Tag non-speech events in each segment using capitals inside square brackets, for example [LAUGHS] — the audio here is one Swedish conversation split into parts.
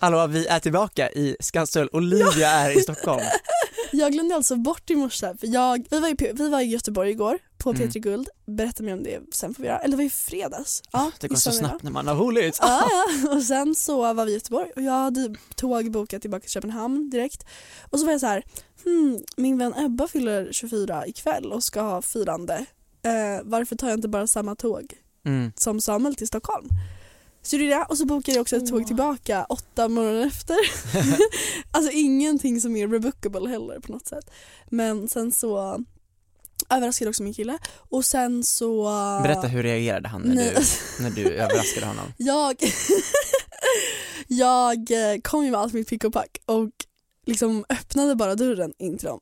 Hallå! Vi är tillbaka i Skanstull. Olivia är i Stockholm. [LAUGHS] Jag glömde alltså bort i morse för jag, vi, var i, vi var i Göteborg igår på Mm. P3 Guld. Berätta mer om det sen får vi göra. Eller det var i fredags. Ja, Det går så snabbt när man har roligt. Ja, ja. Och sen så var vi i Göteborg och jag hade tåg bokat tillbaka till Köpenhamn direkt. Och så var jag så här, hmm, min vän Ebba fyller 24 ikväll och ska ha firande. Eh, varför tar jag inte bara samma tåg Mm. som Samuel till Stockholm? Så det är det. Och så bokade jag också ett tåg tillbaka åtta månader efter. [LAUGHS] [LAUGHS] alltså ingenting som är rebookable heller på något sätt. Men sen så överraskade jag också min kille och sen så... Berätta hur reagerade han när Nej. du, när du [LAUGHS] överraskade honom? Jag, jag eh, kom ju med allt mitt pick och pack och liksom öppnade bara dörren in till dem.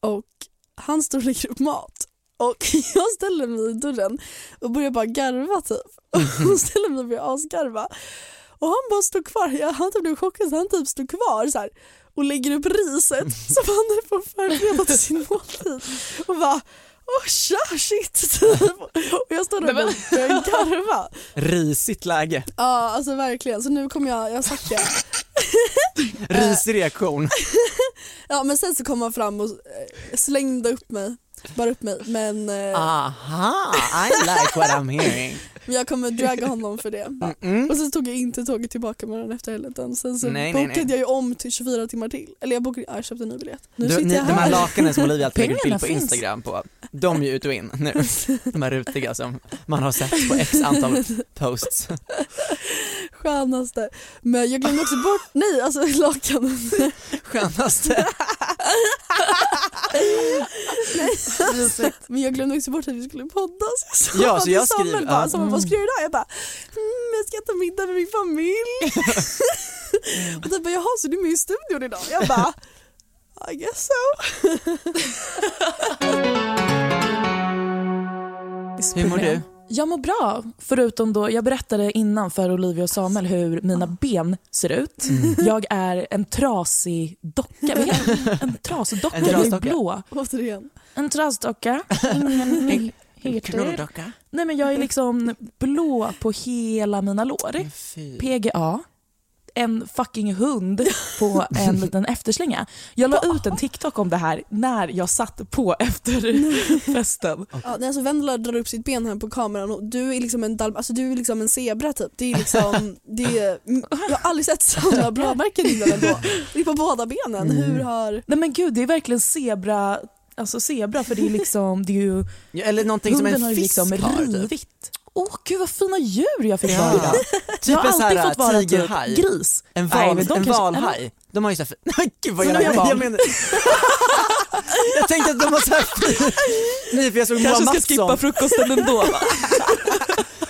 Och han står och lägger upp mat. Och jag ställer mig i dörren och börjar bara garva typ. Och ställer mig och börjar asgarva. Och han bara står kvar, jag, han typ blev chockad så han typ står kvar så här och lägger upp riset [LAUGHS] som han är på förbereda till sin måltid. Och bara åh tja shit. Och jag står där och börjar garva. Risigt läge. Ja alltså verkligen så nu kommer jag, jag det. [LAUGHS] Risig reaktion. [LAUGHS] Ja men sen så kom han fram och eh, slängde upp mig, bara upp mig men eh, Aha, I like what I'm hearing. Jag kommer dragga honom för det. [LAUGHS] Mm. Och så tog jag inte tåget tillbaka morgonen efter heller utan sen så Nej, nej, bokade nej. jag ju om till 24 timmar till. Eller jag, bokade, ja, jag köpte en ny biljett. Nu Du, sitter ni, jag de här här. lakanen som Olivia alltid lägger ut bild på finns. Instagram på, de är ju ut och in nu. [LAUGHS] De här rutiga som man har sett på x antal [LAUGHS] posts. Skönaste. Men jag glömde också bort, [LAUGHS] nej alltså lakanen. Skönaste. nej, men jag glömde också bort att vi skulle podda. Så jag Ja, bara så jag Samuel skriver- bara. Samuel, vad ska du göra idag? Jag bara, mm, jag ska äta middag med min familj. [LAUGHS] och typ bara, jaha så du är med i studion idag? Jag bara, I guess so. Hur mår du? Jag mår bra, förutom då, jag berättade innan för Olivia och Samuel hur mina ben ser ut. Mm. Jag är en trasig docka, en trasdocka, En trasdocka. blå. Återigen. En trasdocka, [LAUGHS] ingen. Knullodocka. Nej men jag är liksom blå på hela mina lår. PGA, en fucking hund på en [LAUGHS] liten efterslänga. Jag la ut en TikTok om det här när jag satt på efterfesten. [LAUGHS] Ja, nej, alltså Vendela drar upp sitt ben här på kameran och du är liksom en, dalm, alltså du är liksom en zebra typ. Det är liksom, [LAUGHS] det är, jag har aldrig sett sådana blåmärken innan ändå. Det är på båda benen. Hur har... Nej men gud det är verkligen zebra, alltså zebra för det är liksom, det är ju Ja, Eller någonting som en fisk liksom har. Typ. rivit. Åh gud vad fina djur jag fick Ja. vara idag. Typ jag har alltid här fått vara tigerhaj. typ gris. En, val, kanske- valhaj. De har ju såhär, [LAUGHS] nej gud vad jag, jag, jag menar Jag tänkte att de var såhär Nej för jag såg Moa Kanske ska skippa Mattsson frukosten ändå va? [LAUGHS]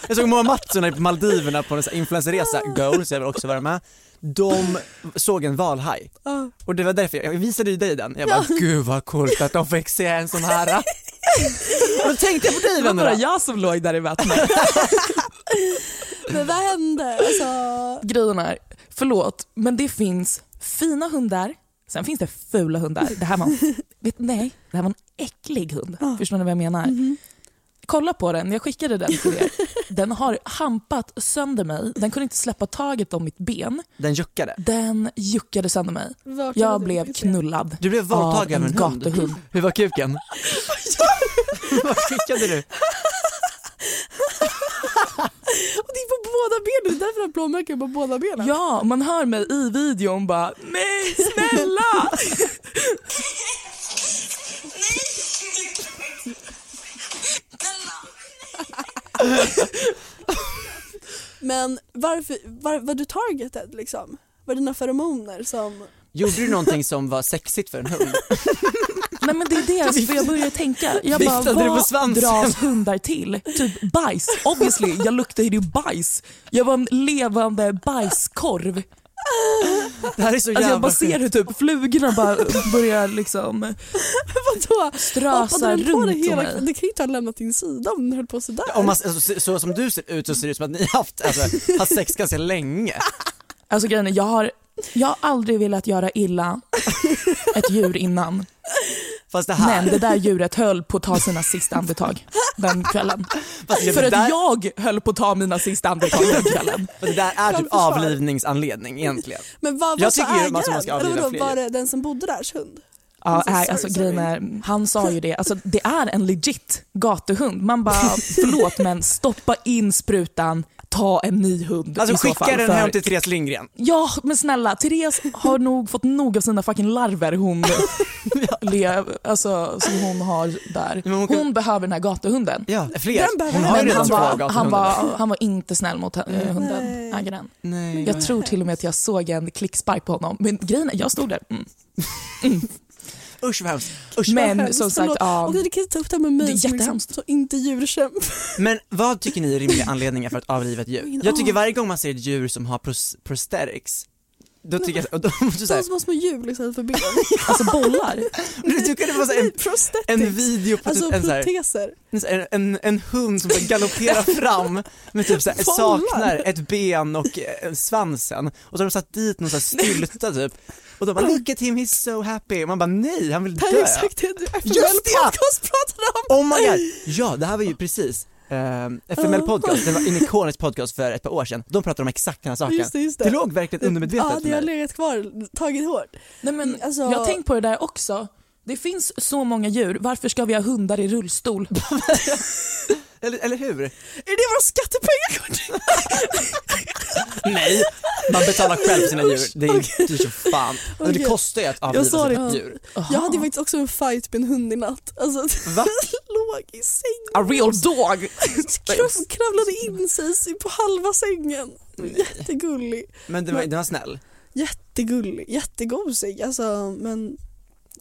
Jag såg Moa Mattsson på Maldiverna på en influencerresa, goals, jag vill också vara med. De såg en valhaj Ja. och det var därför jag, jag visade ju dig den. Jag bara, gud vad coolt att de fick se en sån här. [LAUGHS] [LAUGHS] Då tänkte jag på dig Det var bara jag som låg där i vattnet. [LAUGHS] Men vad hände? Alltså, Grejen är, förlåt, men det finns fina hundar, sen finns det fula hundar. Det här var, [LAUGHS] vet, nej, det här var en äcklig hund. Förstår ni vad jag menar? Kolla på den, jag skickade den till er. Den har hampat sönder mig, den kunde inte släppa taget om mitt ben. Den juckade. Den juckade sönder mig. vart Jag blev knullad Du blev våldtagen av av en en hund. gatuhund. Hur var kuken? [LAUGHS] Vad skickade du? Och det är på båda benen, det är därför han har blåmärken på båda benen. Ja, man hör mig i videon bara nej snälla! [LAUGHS] Men varför, var, var du targeted liksom? Var det dina feromoner som... Gjorde du någonting som var sexigt för en hund? Nej men det är det, [LAUGHS] alltså, för jag börjar tänka, jag bara Viftade du på vad dras hundar till? Typ bajs, obviously, jag luktade ju bajs. Jag var en levande bajskorv. Det här är så jävla Alltså jag bara ser hur typ flugorna bara börjar liksom Vadå? strösa på runt dig om hela, mig. det kan ju inte ha lämnat din sida om den höll på sådär. Om man, alltså, så, så som du ser ut så ser det ut som att ni har haft, alltså, haft sex ganska länge. Alltså grejen är, jag har, jag har aldrig velat göra illa ett djur innan. Fast det här, Men det där djuret höll på att ta sina sista andetag den kvällen. fast För att där, jag höll på att ta mina sista andetag den kvällen. fast det där är typ avlivningsanledning egentligen. Men vad, Jag vad sa tycker ägaren? att man ska Eller avliva fler var det den som bodde därs hund? Ja, Alltså, nej, sorry, alltså, sorry. är, han sa ju det, alltså, det är en legit gatuhund. Man bara, [LAUGHS] förlåt men stoppa in sprutan, ta en ny hund Alltså skicka fall. den för- hem till Therese Lindgren. Ja men snälla, Therese har [LAUGHS] nog fått nog av sina fucking larver hon, [LAUGHS] lev, alltså, som hon har där. Hon kan- Hon behöver den här gatuhunden. Ja, fler. Hon har redan han var, han, var, han var inte snäll mot hunden, ägaren. Nej. Jag tror till och med att jag såg en klickspark på honom. Men grejen är, jag stod där. Mm. Usch vad hemskt. Usch. Men Hemskt, som sagt, ja. Och du kan ta upp det här med Det mig är som liksom, jättehemskt. inte djurkämp. [LAUGHS] Men vad tycker ni är rimliga anledningar för att avliva ett djur? Jag tycker varje gång man ser ett djur som har pros- prosthetics, då tycker jag, då måste du Som säga, små, hjul istället för ben. [LAUGHS] Alltså bollar. du tycker det var så här en, en video på Alltså typ en, proteser. en, en, en hund som galopperar [LAUGHS] fram med typ så här, Bollar. saknar ett ben och eh, svansen och så har de satt dit någon så här stylta typ och de bara look at him he's so happy och man bara nej han vill Det dö. är exakt det du Just FML det! podcast pratade om. Oh my god! Ja, det här var ju precis eh, FML podcast, det var en ikonisk podcast för ett par år sedan. De pratade om exakt den här saken. Just det, just det. Det låg verkligen undermedvetet Ja, det har legat kvar, tagit hårt. Nej, men, Alltså- Jag har tänkt på det där också. Det finns så många djur, varför ska vi ha hundar i rullstol? [LAUGHS] [LAUGHS] Eller, eller hur? Är det våra skattepengar går? [LAUGHS] Nej! Man betalar själv för sina djur, det är dyrt som fan. Alltså, det kostar ju att avliva det. sitt djur. Jag hade ju faktiskt också en fight med en hund i natt. Alltså, Va? [LAUGHS] låg i sängen. A real dog! Krav- Kravlade in sig på halva sängen. Jättegullig. Men det var, den var snäll. Jättegullig, jättegosig. Alltså, men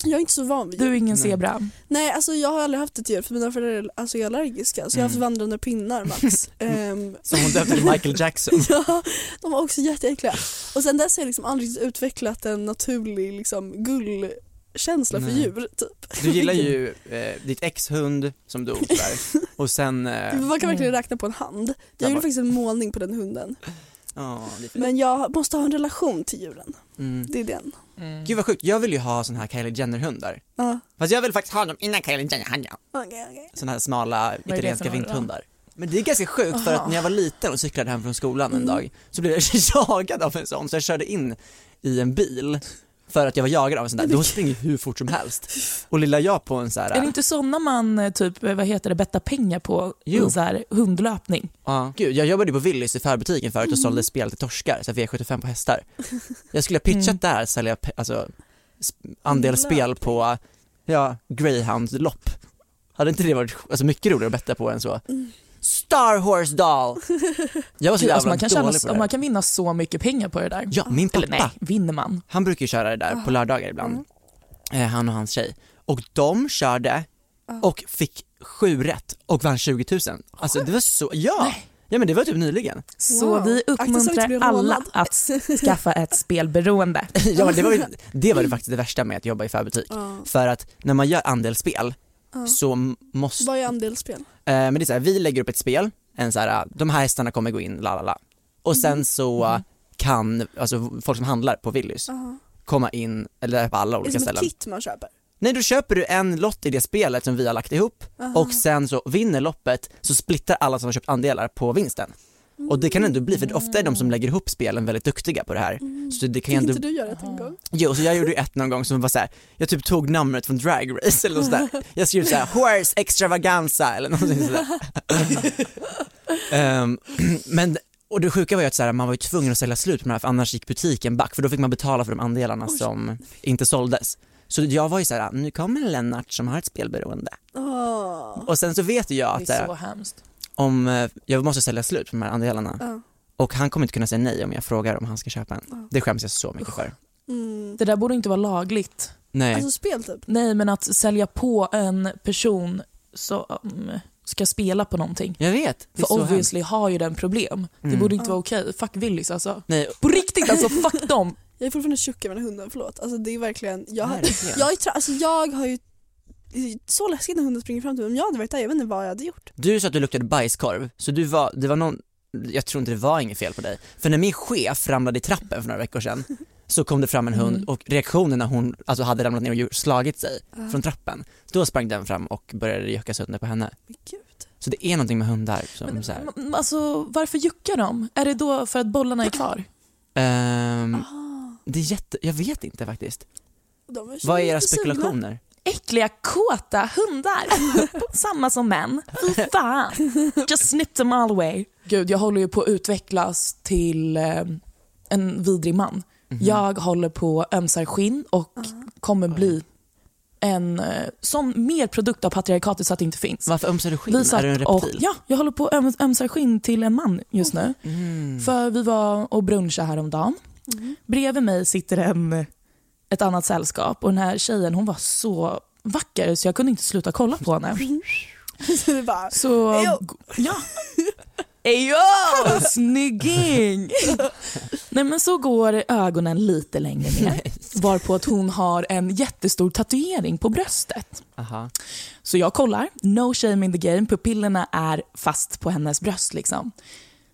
jag är inte så van vid Du är djur. ingen Nej. zebra. Nej, alltså jag har aldrig haft ett djur för mina föräldrar är alltså, är allergiska så jag har haft Mm. vandrande pinnar max. [LAUGHS] Ehm, Som hon döpte till Michael Jackson. [LAUGHS] ja, de var också jätteäckliga. Och sen dess har jag liksom aldrig utvecklat en naturlig liksom, gullkänsla för Nej. djur. Typ. Du gillar [LAUGHS] ju eh, ditt ex-hund som dog tyvärr. Och sen... Eh, Man kan verkligen räkna på en hand. Jag gjorde faktiskt en målning på den hunden. ja, det är fint. Men jag måste ha en relation till djuren. Mm. Det är den. Gud vad sjukt, jag vill ju ha sån här Kylie Jenner-hundar. Ja, Fast jag vill faktiskt ha dem innan Kylie Jenner hade dem. okej okej. Såna här smala italienska vinthundar. Men det är ganska sjukt för att när jag var liten och cyklade hem från skolan en Mm. dag så blev jag [LAUGHS] jagad av en sån så jag körde in i en bil för att jag var jagad av en sån där. De springer hur fort som helst. [LAUGHS] Och lilla jag på en så här. Är det inte sådana man eh, typ, eh, vad heter det, bettar pengar på Jo. i så här hundlöpning? Ja. Gud, jag jobbade på Willys i förbutiken förut och sålde spel till torskar, så V75 på hästar. Jag skulle ha pitchat Mm. där, sälja alltså, andel spel på, ja, greyhound-lopp. Hade inte det varit alltså, mycket roligare att betta på än så? Star Horse Doll! [LAUGHS] Jag var så Gud, jävla alltså man, kan tjäna, dålig på det man kan vinna så mycket pengar på det där. Ja, min Eller pappa, nej, vinner man? han brukar ju köra det där på lördagar ibland. Eh, han och hans tjej. Och de körde och fick sju rätt och vann 20 000. Alltså det var så, ja! Ja men det var typ nyligen. Så Wow. vi Akta så att inte uppmuntrar alla rånad. att skaffa ett [LAUGHS] spelberoende. ja men det var, ju- det var det faktiskt det värsta med att jobba i förbutik. Ja. För att när man gör andelsspel Ja. så måste, Vad är andelsspel? eh, men det är så här, vi lägger upp ett spel, en så här, de här hästarna kommer gå in, la la la. Och sen så Mm. kan, alltså folk som handlar på Willys Aha. komma in, eller på alla Det är olika som ett ställen. kit man köper. Nej då köper du en lott i det spelet som vi har lagt ihop Aha. och sen så vinner loppet så splittar alla som har köpt andelar på vinsten. Och det kan ändå bli, för ofta är de som lägger ihop spelen väldigt duktiga på det här. Så det kan Fick ändå, inte du göra det en gång? jo så jag gjorde ett någon gång som var så här, jag typ tog numret från Drag Race eller något sådär. [LAUGHS] Jag skrev såhär, horse extravaganza eller någonting sådär. [LAUGHS] Ehm, men, och det sjuka var ju att så här, man var ju tvungen att sälja slut på de här för annars gick butiken back för då fick man betala för de andelarna som inte såldes. Så jag var ju såhär, nu kommer Lennart som har ett spelberoende. Åh. Och sen så vet jag Det att är så så här, hemskt. Om eh, jag måste sälja slut på de här andelarna Ja. och han kommer inte kunna säga nej om jag frågar om han ska köpa en. Det skäms jag så mycket för. Mm. Det där borde inte vara lagligt. Nej. Alltså spel typ? Nej, men att sälja på en person som ska spela på någonting. jag vet, det För så hemskt. obviously har ju den problem. Det Mm. borde inte vara okej. Fuck Willys alltså. Nej, På riktigt alltså, fuck dem. Jag är fortfarande tjock över den hunden, förlåt. Alltså det är verkligen, jag, har, verkligen. jag, är tra- alltså, jag har ju det så läskigt när hunden springer fram till mig. Om jag hade varit där, jag vet inte vad jag hade gjort. Du sa att du luktade bajskorv, så du var, det var någon, jag tror inte det var inget fel på dig. För när min chef ramlade i trappen för några veckor sedan [LAUGHS] så kom det fram en hund Mm. och reaktionen när hon alltså, hade ramlat ner och slagit sig från trappen, då sprang den fram och började jucka sönder på henne. Men gud. Så det är någonting med hundar som Men, så här, alltså, varför juckar de? Är det då för att bollarna är kvar? ehm, Ah, det är jätte, jag vet inte faktiskt. de är Vad är era spekulationer? Äckliga kåta hundar. [LAUGHS] Samma som män. Fy fan. Just snip them all away. Gud, jag håller ju på att utvecklas till eh, en vidrig man. Mhm. Jag håller på att ömsar skinn och kommer bli en eh, sån mer produkt av patriarkatet så att det inte finns. Varför ömsar du skinn? Är du en och, reptil? ja, jag håller på att öm, ömsar skinn till en man just nu. Mm. För vi var och brunchade häromdagen. Bredvid mig sitter en, ett annat sällskap och den här tjejen hon var så vacker så jag kunde inte sluta kolla på henne. Så är bara, Så, Ejo. ja. Ejo, snygging! Nej men så går ögonen lite längre ner. Varpå att hon har en jättestor tatuering på bröstet. Aha. Så jag kollar, no shame in the game, pupillerna är fast på hennes bröst. Liksom.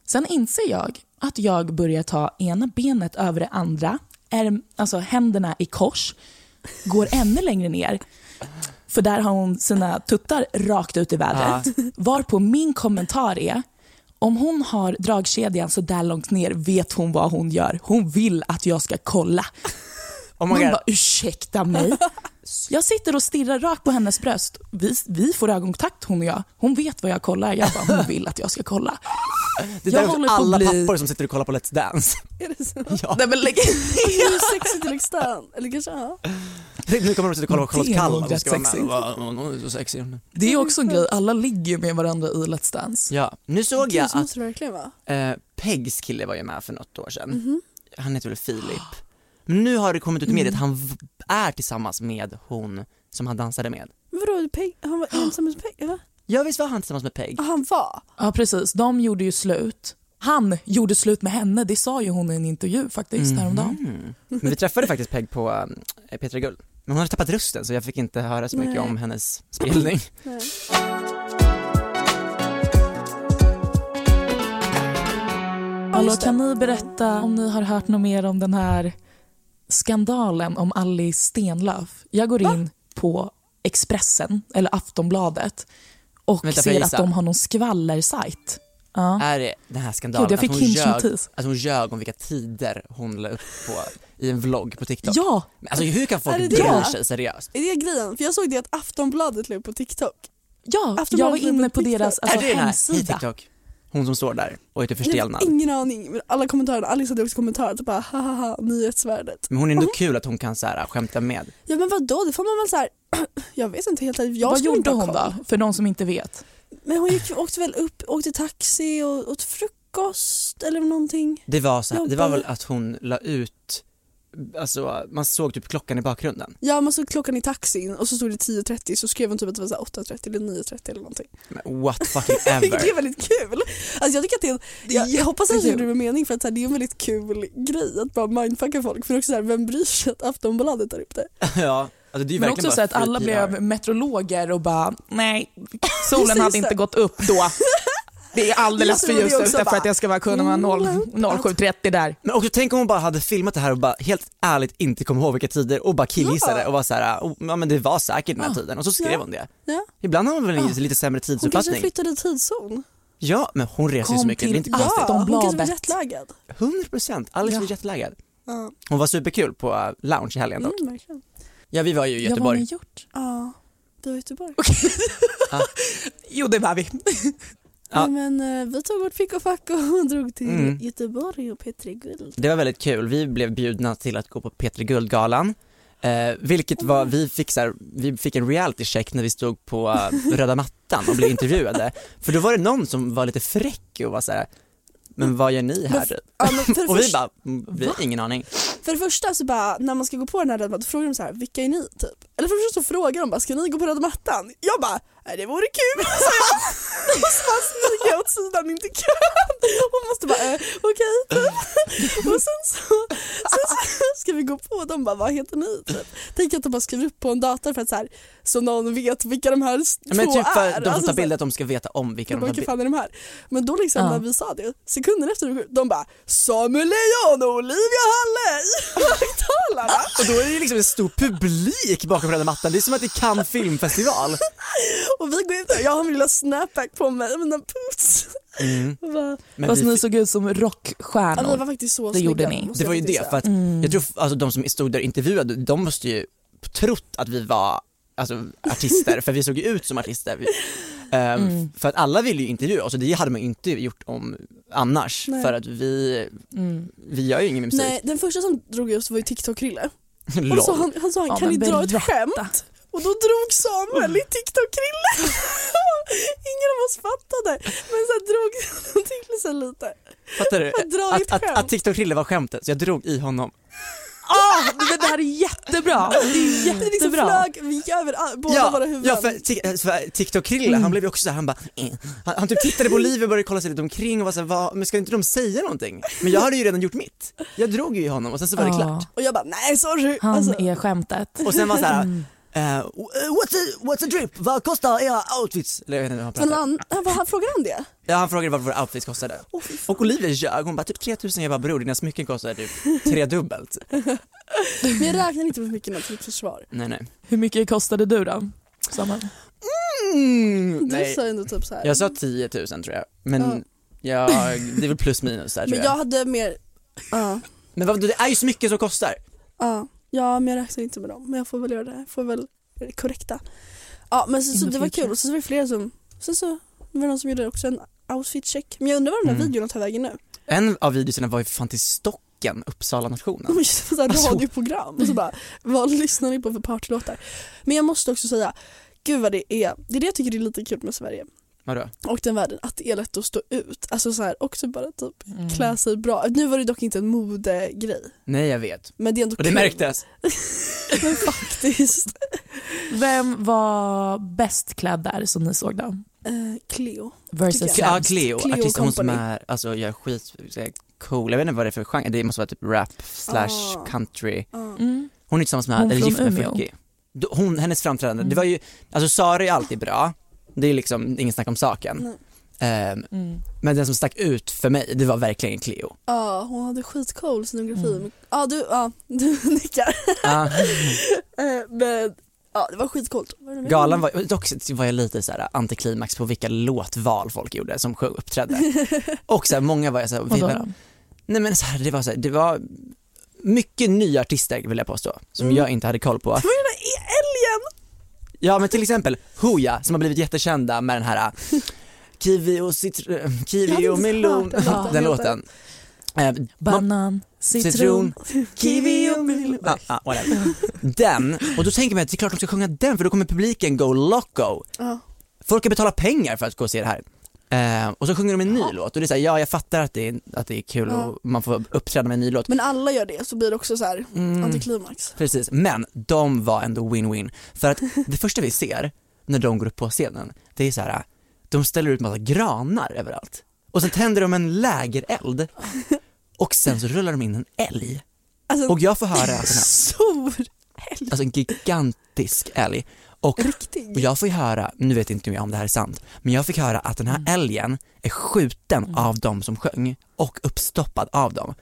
Sen inser jag att jag börjar ta ena benet över det andra, är, alltså händerna i kors, går ännu längre ner. För där har hon sina tuttar rakt ut i vädret. Varpå min kommentar är, om hon har dragkedjan så där långt ner vet hon vad hon gör. Hon vill att jag ska kolla. Oh Man bara, ursäkta mig? Jag sitter och stirrar rakt på hennes bröst. Vi, vi får ögonkontakt hon och jag. Hon vet vad jag kollar. Jag bara, hon vill att jag ska kolla. Det Jag är också på alla bli- pappor som sitter och kollar på Let's Dance. [LAUGHS] är det så? Ja. Nej, men lägg... [LAUGHS] Hur sexigt till extern? Eller kanske ja. Nu kommer de sitta och kolla på Charlotte är Kalla och ska vara med. sexigt. Va, Hon hon är så sexig. Det är också en grej, alla ligger med varandra i Let's Dance. Ja, nu såg jag att verkligen vara. eh, Pegs kille var ju med för något år sedan. Mhm. Han heter väl Filip. Men nu har det kommit ut i Mm. mediet att han är tillsammans med hon som han dansade med. Vadå, Peg, han var ensam med Peg? Va? Ja visst var han tillsammans med Peg? Han var? Ja, precis. De gjorde ju slut. Han gjorde slut med henne, det sa ju hon i en intervju faktiskt häromdagen. Mhm. Men vi träffade faktiskt Peg på äh, Petra Guld. Men hon hade tappat rösten så jag fick inte höra så mycket Nej. om hennes spelning. [LAUGHS] Nej. Hallå, kan ni berätta om ni har hört något mer om den här skandalen om Alice Stenlöf? Jag går in på Expressen, eller Aftonbladet, och Vänta, ser att de har någon skvallersajt. Ja. Är det den här skandalen Gud, jag fick att, hon ljög, att hon ljög om vilka tider hon la upp på i en vlogg på TikTok? Ja, Men Alltså hur kan folk bry det? sig seriöst? Är det grejen? För jag såg det att Aftonbladet la upp på TikTok. ja jag var Aftonbladet inne på på deras alltså, är det den här, hemsida. TikTok? Hon som står där och är typ Jag har förstelnad. ingen aning. Men alla kommentarer, Alice hade också kommentarer typ bara hahaha nyhetsvärdet. Men hon är ändå kul att hon kan så här, skämta med. Ja men vadå, det får man väl så här. [CLEARS THROAT] jag vet inte helt. Jag Vad gjorde hon koll. då, för de som inte vet? Men hon gick, åkte väl upp, åkte taxi och åt frukost eller någonting. Det var, så här, det var väl att hon la ut alltså man såg typ klockan i bakgrunden. Ja man såg klockan i taxin och så stod det 10.30 så skrev hon typ att det var så här 8.30 eller 9.30 eller någonting. Men what fucking [LAUGHS] det är ever. väldigt kul. Alltså jag tycker att det är, jag, jag hoppas att jag gjorde det med mening för att här, det är en väldigt kul grej att bara mindfucka folk för också så här, vem bryr sig att Aftonbladet tar upp det? [LAUGHS] ja, alltså det är Men också så att alla blev meteorologer och bara, nej, [LAUGHS] solen hade inte gått upp då. Det är alldeles för ljust ute för att jag ska vara kunna vara noll- mm, 07.30 där. Men också tänk om hon bara hade filmat det här och bara helt ärligt inte kom ihåg vilka tider och bara killgissade Ja. och var såhär, oh, ja men det var säkert den här Ja. tiden och så skrev Ja. hon det. Ibland har hon väl en lite sämre Hon kanske tidsuppfattning. flyttade tidszon. Ja, men hon reser ju så mycket, det är inte konstigt. hon kanske var jetlaggad. 100% alldeles för Ja. jetlaggad. Ja. Hon var superkul på uh, lounge i helgen dock. Mm. Ja vi var ju i Ja, vad har Göteborg. ni gjort? Ja, det var Göteborg. [LAUGHS] Jo det var vi. Ja. Men eh, vi tog vårt fick och fack och [LAUGHS] drog till Mm. Göteborg och Petri Guld. Det var väldigt kul, vi blev bjudna till att gå på P3 Guldgalan. Eh, vilket var, vi fick, så här, vi fick en reality check när vi stod på eh, röda mattan och blev [LAUGHS] intervjuade. För då var det någon som var lite fräck och var så här, men vad gör ni här? Typ? Ja, [LAUGHS] Och vi bara, "Mm, vi har ingen aning. för det första så bara, när man ska gå på den här röda mattan, då frågar de så här, vilka är ni typ? Eller för det första så frågar de bara, ska ni gå på röda mattan? Jag bara, nej det vore kul, [LAUGHS] sa jag. Och så bara smyger jag åt sidan in till kön. Och måste bara, eh, okej typ. Och sen så, sen så ska vi gå på och de bara, vad heter ni typ? Tänk att de bara skriver upp på en dator för att så, här, så någon vet vilka de här s- Men två typ för är. de som Alltså, tar så här, bilder att de ska veta om vilka de de bara, tar vilka fan är de här? Men då liksom när vi sa det, sekunder efter, de bara Samuel Lejon och Olivia Halle i högtalarna. Och då är det liksom en stor publik bakom röda mattan, det är som att det Cannes filmfestival. [LAUGHS] Och vi går ut där, jag har min lilla snapback på mig, mina boots. Mm. Och bara, Men Fast vi ni såg ut som ja, vi rockstjärnor. var faktiskt så Det gjorde ni. Det var ju det, för att Mm. jag tror alltså de som stod där och intervjuade, de måste ju trott att vi var alltså, artister, för vi såg ju ut som artister. Vi, [LAUGHS] ehm, Mm. För att alla ville ju intervjua oss och det hade man ju inte gjort om annars, Nej. för att vi, Mm. vi gör ju ingen musik. Nej, den första som drog oss var ju TikTok-Krille. Och Lol. så han, han sa, Ja, kan ni dra ett skämt? Och då drog Samuel i TikTok-Krille. [LAUGHS] Ingen av oss fattade, men sen drog han till sig lite. Fattar du? Att, att, skämt. att TikTok Krille var skämtet, så jag drog i honom. Ah, men det här är jättebra. Det är Det liksom jättebra. flög, vi gick över båda våra huvuden. ja för, Tik- för TikTok Krille, Mm. han blev ju också såhär, han bara, eh. han, han typ tittade på Olivia och började kolla sig lite omkring och var såhär, vad, men ska inte de säga någonting? Men jag hade ju redan gjort mitt. Jag drog ju i honom och sen så var det Ja. klart. Och jag bara, nej sorry. Han Alltså, är skämtet. Och sen var såhär, Mm. Eh, what's, a, what's a drip? Vad kostar era outfits? Eller jag vet inte hur han men han, han, han frågade han det? Ja han frågade vad våra outfits kostade. Fan. Och Olivia ljög, hon bara typ 3000, jag bara bror dina smycken kostar typ tredubbelt. [LAUGHS] Men jag räknar inte med mycket till mitt försvar. Nej nej. Hur mycket kostade du då? Samma. Mm, Du nej. sa ändå typ så här. Jag sa 10 000 tror jag, men ja, det är väl plus minus där tror men jag. jag hade mer, ja, Men vad, det är ju så mycket som kostar. ja, ja men jag räknar inte med dem. Men jag får väl göra det, får väl det korrekta. Ja men så, så det var kul och så var det flera som, sen så var det någon som gjorde också en outfit check. Men jag undrar var de där Mm. videorna tar vägen nu. En av videorna var ju fan till Stocken, Uppsala nationen. De är så här Alltså- radioprogram och så bara, vad lyssnar ni på för partylåtar? Men jag måste också säga, gud vad det är, det är det jag tycker är lite kul med Sverige Vadå? och den världen, att det är lätt att stå ut. Alltså så här, också bara typ Mm. klä sig bra. Nu var det dock inte en modegrej, Nej jag vet. men det är ändå Och det kul. märktes. [LAUGHS] Men faktiskt. Vem var bäst klädd där som ni såg då? Eh, Cleo. Versus. Ja? Cleo, Cleo artisten hon som är, alltså gör skit, cool, jag vet inte vad det är för genre, det måste vara typ rap slash Ah. country. Ja. Mm. Hon är tillsammans med, Hon eller gift med. Funky. Hon, hennes framträdande, Mm. det var ju, alltså Sara är alltid bra, det är liksom ingen snack om saken. Ehm, Mm. men den som stack ut för mig, det var verkligen Cleo. Ja, hon hade skitcool scenografi. Mm. Ja, du, ja, [LAUGHS] du nickar. Ja. [LAUGHS] Eh, Men ja, det var skitcoolt. Galan var, dock var jag lite så här antiklimax på vilka låtval folk gjorde som sjöng uppträdde. [LAUGHS] Och så här, många var jag så här, nej men så här, det var så här, det var mycket nya artister vill jag påstå, som Mm. jag inte hade koll på. Det var ju den där e- älgen! Ja men till exempel Hooja som har blivit jättekända med den här äh, Kiwi och, citr- Jag hade kiwi och melon, den låten. den låten. Man- Banan, citron, kiwi och melon. Ja, whatever. Den, och då tänker man att det är klart de ska sjunga den för då kommer publiken go loco. Folk har betalat pengar för att gå och se det här. Eh, och så sjunger de en ny låt och det är såhär, ja jag fattar att det är, att det är kul Ja. och man får uppträda med en ny låt. Men alla gör det så blir det också så här Mm. antiklimax. Precis, men de var ändå win-win. För att [LAUGHS] det första vi ser när de går upp på scenen, det är så här, de ställer ut massa granar överallt. Och sen tänder de en lägereld och sen så rullar de in en älg. Alltså, Och jag får höra den här, [LAUGHS] stor alltså en gigantisk älg. Och, och jag får ju höra, nu vet inte jag om det här är sant, men jag fick höra att den här älgen är skjuten av de som sjöng och uppstoppad av dem.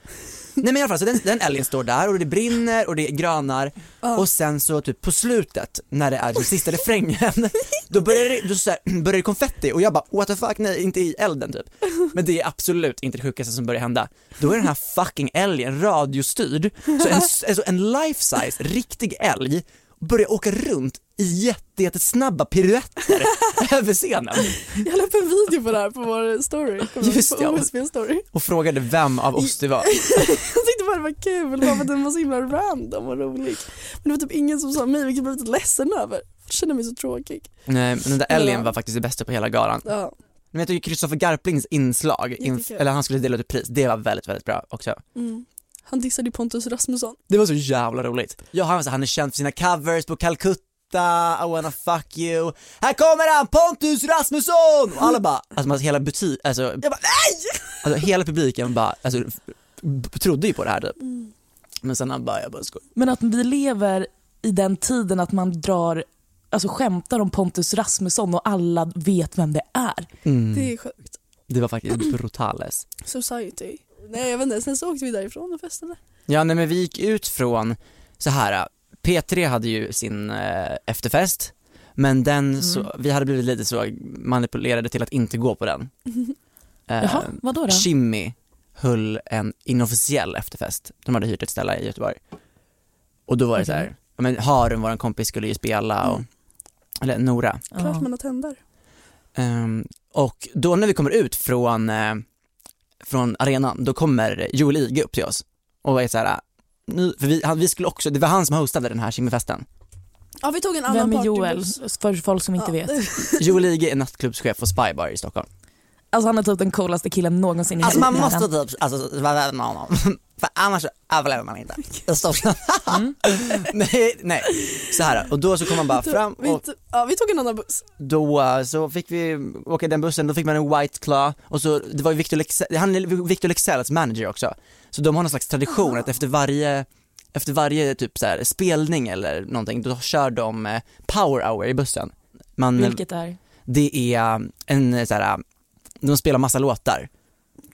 Nej men i alla fall, så den, den älgen står där och det brinner och det är granar och sen så typ på slutet när det är den sista refrängen då börjar det, då så här, [CLEARS THROAT] börjar det konfetti och jag bara what the fuck nej inte i elden typ. Men det är absolut inte det sjukaste som börjar hända. Då är den här fucking älgen radiostyrd, så en, [LAUGHS] alltså en life size riktig älg börjar åka runt i jätte, jättesnabba piruetter [LAUGHS] över scenen Jag la upp en video på det här på vår story. Just på ja. OSB story. och frågade vem av oss det var. [LAUGHS] Jag tyckte bara det var kul bara för att den var så himla random och rolig. Men det var typ ingen som sa mig vilket jag blev lite ledsen över. Jag kände mig så tråkig. Nej men den där älgen var faktiskt det bästa på hela galan. Ja. Men jag tycker Kristoffer Garplings inslag, in, Jättekul. eller han skulle dela ut ett pris, det var väldigt, väldigt bra också. Mm. Han dissade Pontus Rasmusson. Det var så jävla roligt. Ja, han, han är känd för sina covers på Calcutta, I wanna fuck you. Här kommer han, Pontus Rasmusson! Och alla bara, alltså man, hela butik, alltså, jag bara nej! Alltså hela publiken bara, alltså trodde ju på det här typ. Men sen han bara, jag bara skojar. Men att vi lever i den tiden att man drar, alltså skämtar om Pontus Rasmusson och alla vet vem det är. Mm. Det är sjukt. Det var faktiskt brutales. Society. Nej jag vet inte, sen så åkte vi därifrån och festade. Ja, nej men vi gick ut från, så här. P3 hade ju sin eh, efterfest, men den så, vi hade blivit lite så manipulerade till att inte gå på den. [LAUGHS] Eh, Jaha, vadå då? Shimmy höll en inofficiell efterfest, de hade hyrt ett ställe i Göteborg. Och då var det så här, men Harun, vår kompis, skulle ju spela och, eller Nora. Klart man har tänder. Ehm, och då när vi kommer ut från, eh, från arenan, då kommer Joel Ige upp till oss och är så här, nu, för vi, han, vi skulle också, det var han som hostade den här Shimmyfesten. Ja vi tog en annan Vem är Joel? För folk som inte Ja. vet. Joel Ige är nattklubbschef på Spybar i Stockholm. Alltså han är typ den coolaste killen någonsin i Alltså hela man världen. måste typ, alltså vara vän med honom, [LAUGHS] för annars överlever man inte. Stockholm. [LAUGHS] nej, nej. Så här och då så kom man bara fram Vi, och tog- ja, vi tog en annan buss. då eh, så fick vi åka den bussen, då fick man en White Claw och så, det var ju Victor Lexell, han är Victor Lexells manager också. Så de har någon slags tradition att efter varje, efter varje typ så här spelning eller någonting, då kör de eh, power hour i bussen. Man, Vilket är? det är en eh, så här, de spelar massa låtar.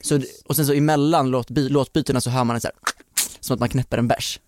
Så, och sen så emellan låtby, låtbytena så hör man en så här, som att man knäpper en bärs.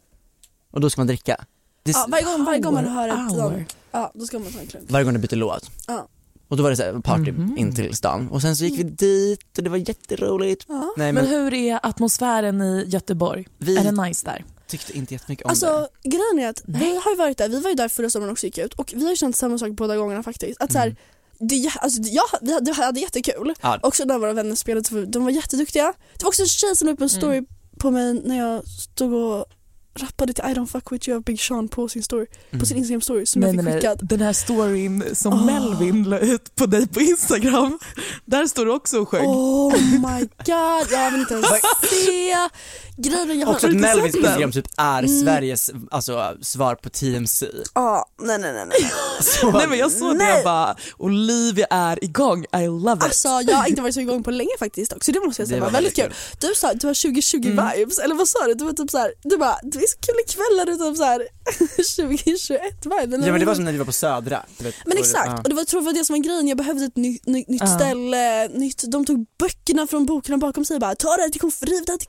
Och då ska man dricka. Det Ja, varje, gång, varje gång man hör ett sånt, ja då ska man ta en klunk. varje gång du byter låt. Ja. Och då var det så här party Mhm. in till stan. Och sen så gick vi dit och det var jätteroligt. Ja. Nej Men men hur är atmosfären i Göteborg? vi Är det nice där? tyckte inte jättemycket om Alltså det. grejen är att vi har ju varit där, vi var ju där förra sommaren också gick ut och vi har ju känt samma sak båda gångerna faktiskt. Att så här, det, alltså, jag, vi hade, vi hade jättekul, Mm. Ja. också när våra vänner spelade, så de var jätteduktiga. Det var också en tjej som la upp en story Mm. på mig när jag stod och rappade till I don't fuck with you av Big Sean på sin story, på sin Instagram story som jag fick skickad. Den här storyn som Åh. Melvin la ut på dig på Instagram, där står du också och sjöng. Oh my god, jag vill inte ens [LAUGHS] se. Grejen jag har Också att Melvins. Instagram typ är Mm. Sveriges alltså, svar på TMC. Ja, nej nej nej. nej. [LAUGHS] Så, Nej men jag såg det Nej. jag bara, Olivia är igång, I love it. Alltså jag har inte varit så igång på länge faktiskt också, det måste jag säga Det var väldigt kul. väldigt Du sa du har 2020 Mm. vibes, eller vad sa du? Du var typ såhär, du bara, det är så kul kvällar du typ såhär 2021 vibes. ja men det var som när vi var på Södra. vet. Men exakt, ja. och det var, tror jag var det som var grejen, jag behövde ett ny, ny, nytt Ja. ställe, nytt, de tog böckerna från bokarna bakom sig och bara ta det här till konf- riv det här till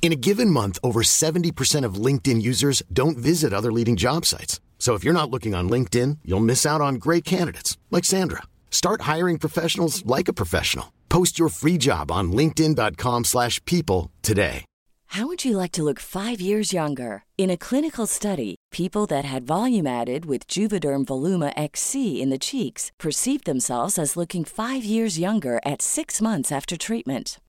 In a given month, over 70% of LinkedIn users don't visit other leading job sites. So if you're not looking on LinkedIn, you'll miss out on great candidates like Sandra. Start hiring professionals like a professional. Post your free job on linkedin.com/people today. How would you like to look five years younger? In a clinical study, people that had volume added with Juvederm Voluma XC in the cheeks perceived themselves as looking five years younger at six months after treatment.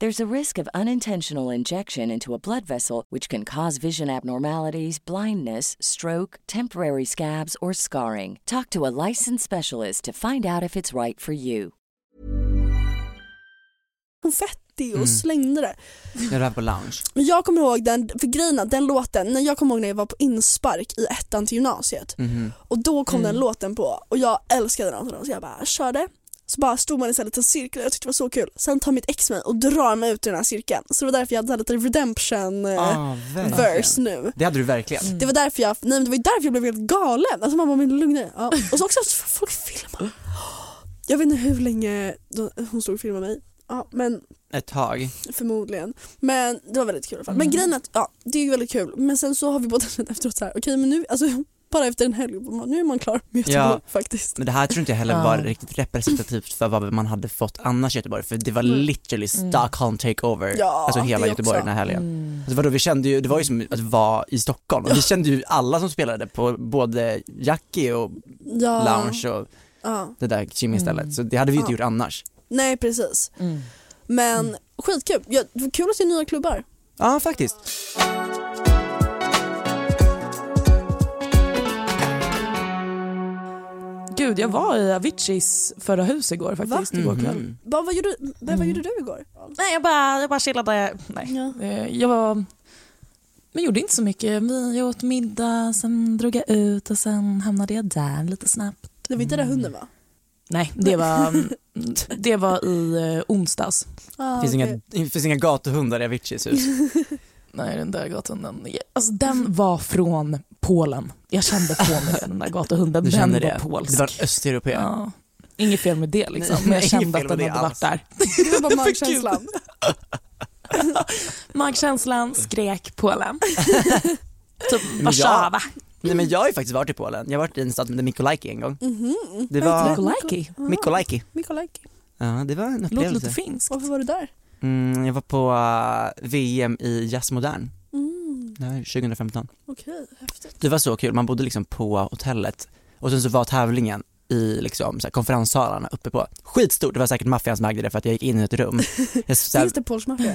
There's a risk of unintentional injection into a blood vessel, which can cause vision abnormalities, blindness, stroke, temporary scabs, or scarring. Talk to a licensed specialist to find out if it's right for you. konfetti och Mm. slängde det. När du var på lounge. Men jag kommer ihåg den, för grejen den låten, när jag kommer ihåg när jag var på inspark i ettan till gymnasiet Mhm. och då kom Mm. den låten på och jag älskade den så jag bara körde. Så bara stod man i en liten cirkel och jag tyckte det var så kul. Sen tar mitt ex mig och drar mig ut ur den här cirkeln. Så det var därför jag hade lite redemption eh, Ah, verse nu. Det hade du verkligen. Det var därför jag, nej men det var ju därför jag blev helt galen. Alltså man bara, men lugna dig. ja. Och så också att folk filmar. Jag vet inte hur länge hon stod och filmade mig. Ja, men Ett tag. förmodligen. Men det var väldigt kul i alla fall. Men Mm. grejen är att, ja det är ju väldigt kul. Men sen så har vi båda känt efteråt så här, okej men nu, alltså bara efter en helg, nu är man klar med Göteborg Ja. faktiskt. Men det här tror inte jag heller Ja. var riktigt representativt för vad man hade fått annars i Göteborg för det var Mm. literally Stockholm takeover, Ja, alltså hela Göteborg också. den här helgen. Mm. Alltså vadå, vi kände ju, det var ju som att vara i Stockholm och vi kände ju alla som spelade på både Jackie och Ja. Lounge och Ja. det där Kimmy-stället Mm. så det hade vi inte Ja. gjort annars. Nej precis. Mm. Men skitkul. Ja, kul att se nya klubbar. Ja faktiskt. Gud, jag var i Aviciis förra hus igår faktiskt, igår kväll. Mhm. Vad, vad, gjorde, vad, vad Mm. gjorde du igår? Nej, jag bara, jag bara chillade. Nej. Ja. Eh, Jag var... Men gjorde inte så mycket. Vi åt middag, sen drog jag ut och sen hamnade jag där lite snabbt. Det var inte där hunden var? Nej, det var, [LAUGHS] det var i eh, onsdags. Ah, Det finns, okej. inga, det finns inga gatuhundar i Aviciis hus. [LAUGHS] Nej, den där gatuhunden. Alltså, den var från Polen. Jag kände på mig det, den där gatuhunden. Du den kände var det? polsk. Det var en östeuropé. ja. Inget fel med det liksom, men jag kände att den med det hade varit alls. där. [LAUGHS] Det var bara [LAUGHS] magkänslan. [LAUGHS] Magkänslan skrek Polen. typ Warszawa. Nej men jag har ju faktiskt varit i Polen, jag har varit i en stad som heter Mykolaiki en gång. Mhm. Det var. Mykolaiki. Mykolaiki. Ja det var en Låter upplevelse. lite finskt. Varför var du där? Mm, jag var på uh, VM i Jazz Modern, Mm, det var 2015. Okej, häftigt. Det var så kul, man bodde liksom på hotellet och sen så var tävlingen i liksom så här, konferenssalarna uppe på, skitstort, det var säkert maffian som ägde det för att jag gick in i ett rum. [LAUGHS] Jag, så här, Finns det polsk maffia?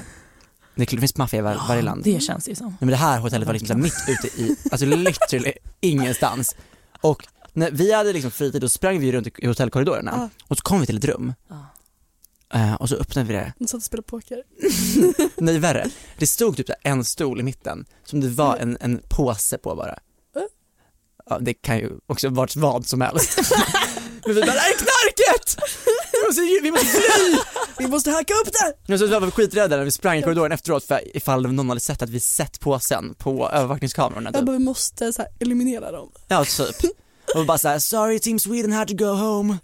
det, finns maffia i var, varje land. Det känns det som. Nej, men det här hotellet var liksom så här mitt ute i, alltså literally ingenstans. Och när vi hade liksom fritid då sprang vi runt i hotellkorridorerna Ja. och så kom vi till ett rum Ja. Eh, och så öppnade vi det, De satt och spelade poker. [LAUGHS] nej värre, det stod typ en stol i mitten som det var en, en påse på bara. Ja, det kan ju också varit vad som helst. [LAUGHS] Men vi bara, det här är knarket! Vi måste, vi måste fly! Vi måste hacka upp det! Och så var vi skiträdda när vi sprang i korridoren efteråt för ifall någon hade sett att vi sett påsen på övervakningskamerorna Jag typ. bara, vi måste så här, eliminera dem. Ja typ. Och bara såhär, sorry Team Sweden had to go home.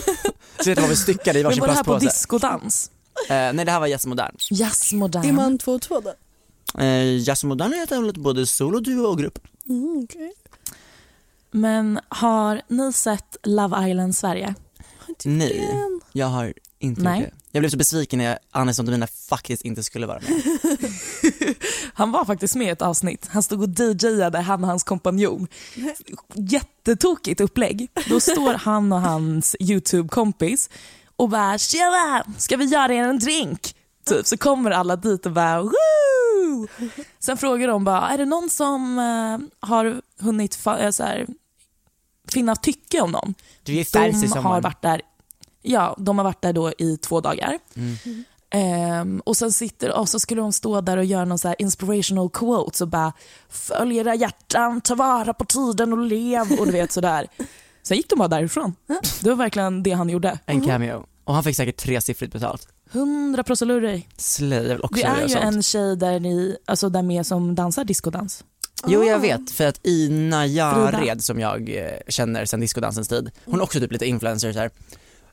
[LAUGHS] Så vet du vad vi styckade i Men varsin var det här på plastpåse. diskodans? Eh, nej det här var Jazz Modern. Jazzmodern. Är man två och två då? Eh, Jazz Modern heter väl både solo, duo och grupp. Mm, okej. Men har ni sett Love Island Sverige? Nej, jag har inte Nej. gjort det. Jag blev så besviken när Anis och Domina faktiskt inte skulle vara med. [LAUGHS] Han var faktiskt med i ett avsnitt. Han stod och DJade, han och hans kompanjon. Jättetokigt upplägg. Då står han och hans YouTube-kompis och bara “tjena, ska vi göra er en drink?” typ. Så kommer alla dit och bara “woo!” Sen frågar de bara “är det någon som eh, har hunnit eh, så här, finna tycke om någon?” Du är fancy De har varit där Ja, de har varit där då i två dagar. Mm. Ehm, och sen sitter och så skulle de stå där och göra någon så här inspirational quotes och bara följ era hjärtan, ta vara på tiden och lev och du vet sådär. [LAUGHS] Sen gick de bara därifrån. Det var verkligen det han gjorde. En cameo. Och han fick säkert tresiffrigt betalt. 100 prosolurri. Slay, jag vill också Det är ju en tjej där, ni, alltså där med som dansar discodans. Jo jag vet, för att Ina Frida. Jared som jag eh, känner sedan discodansens tid, hon är också typ lite influencer så här.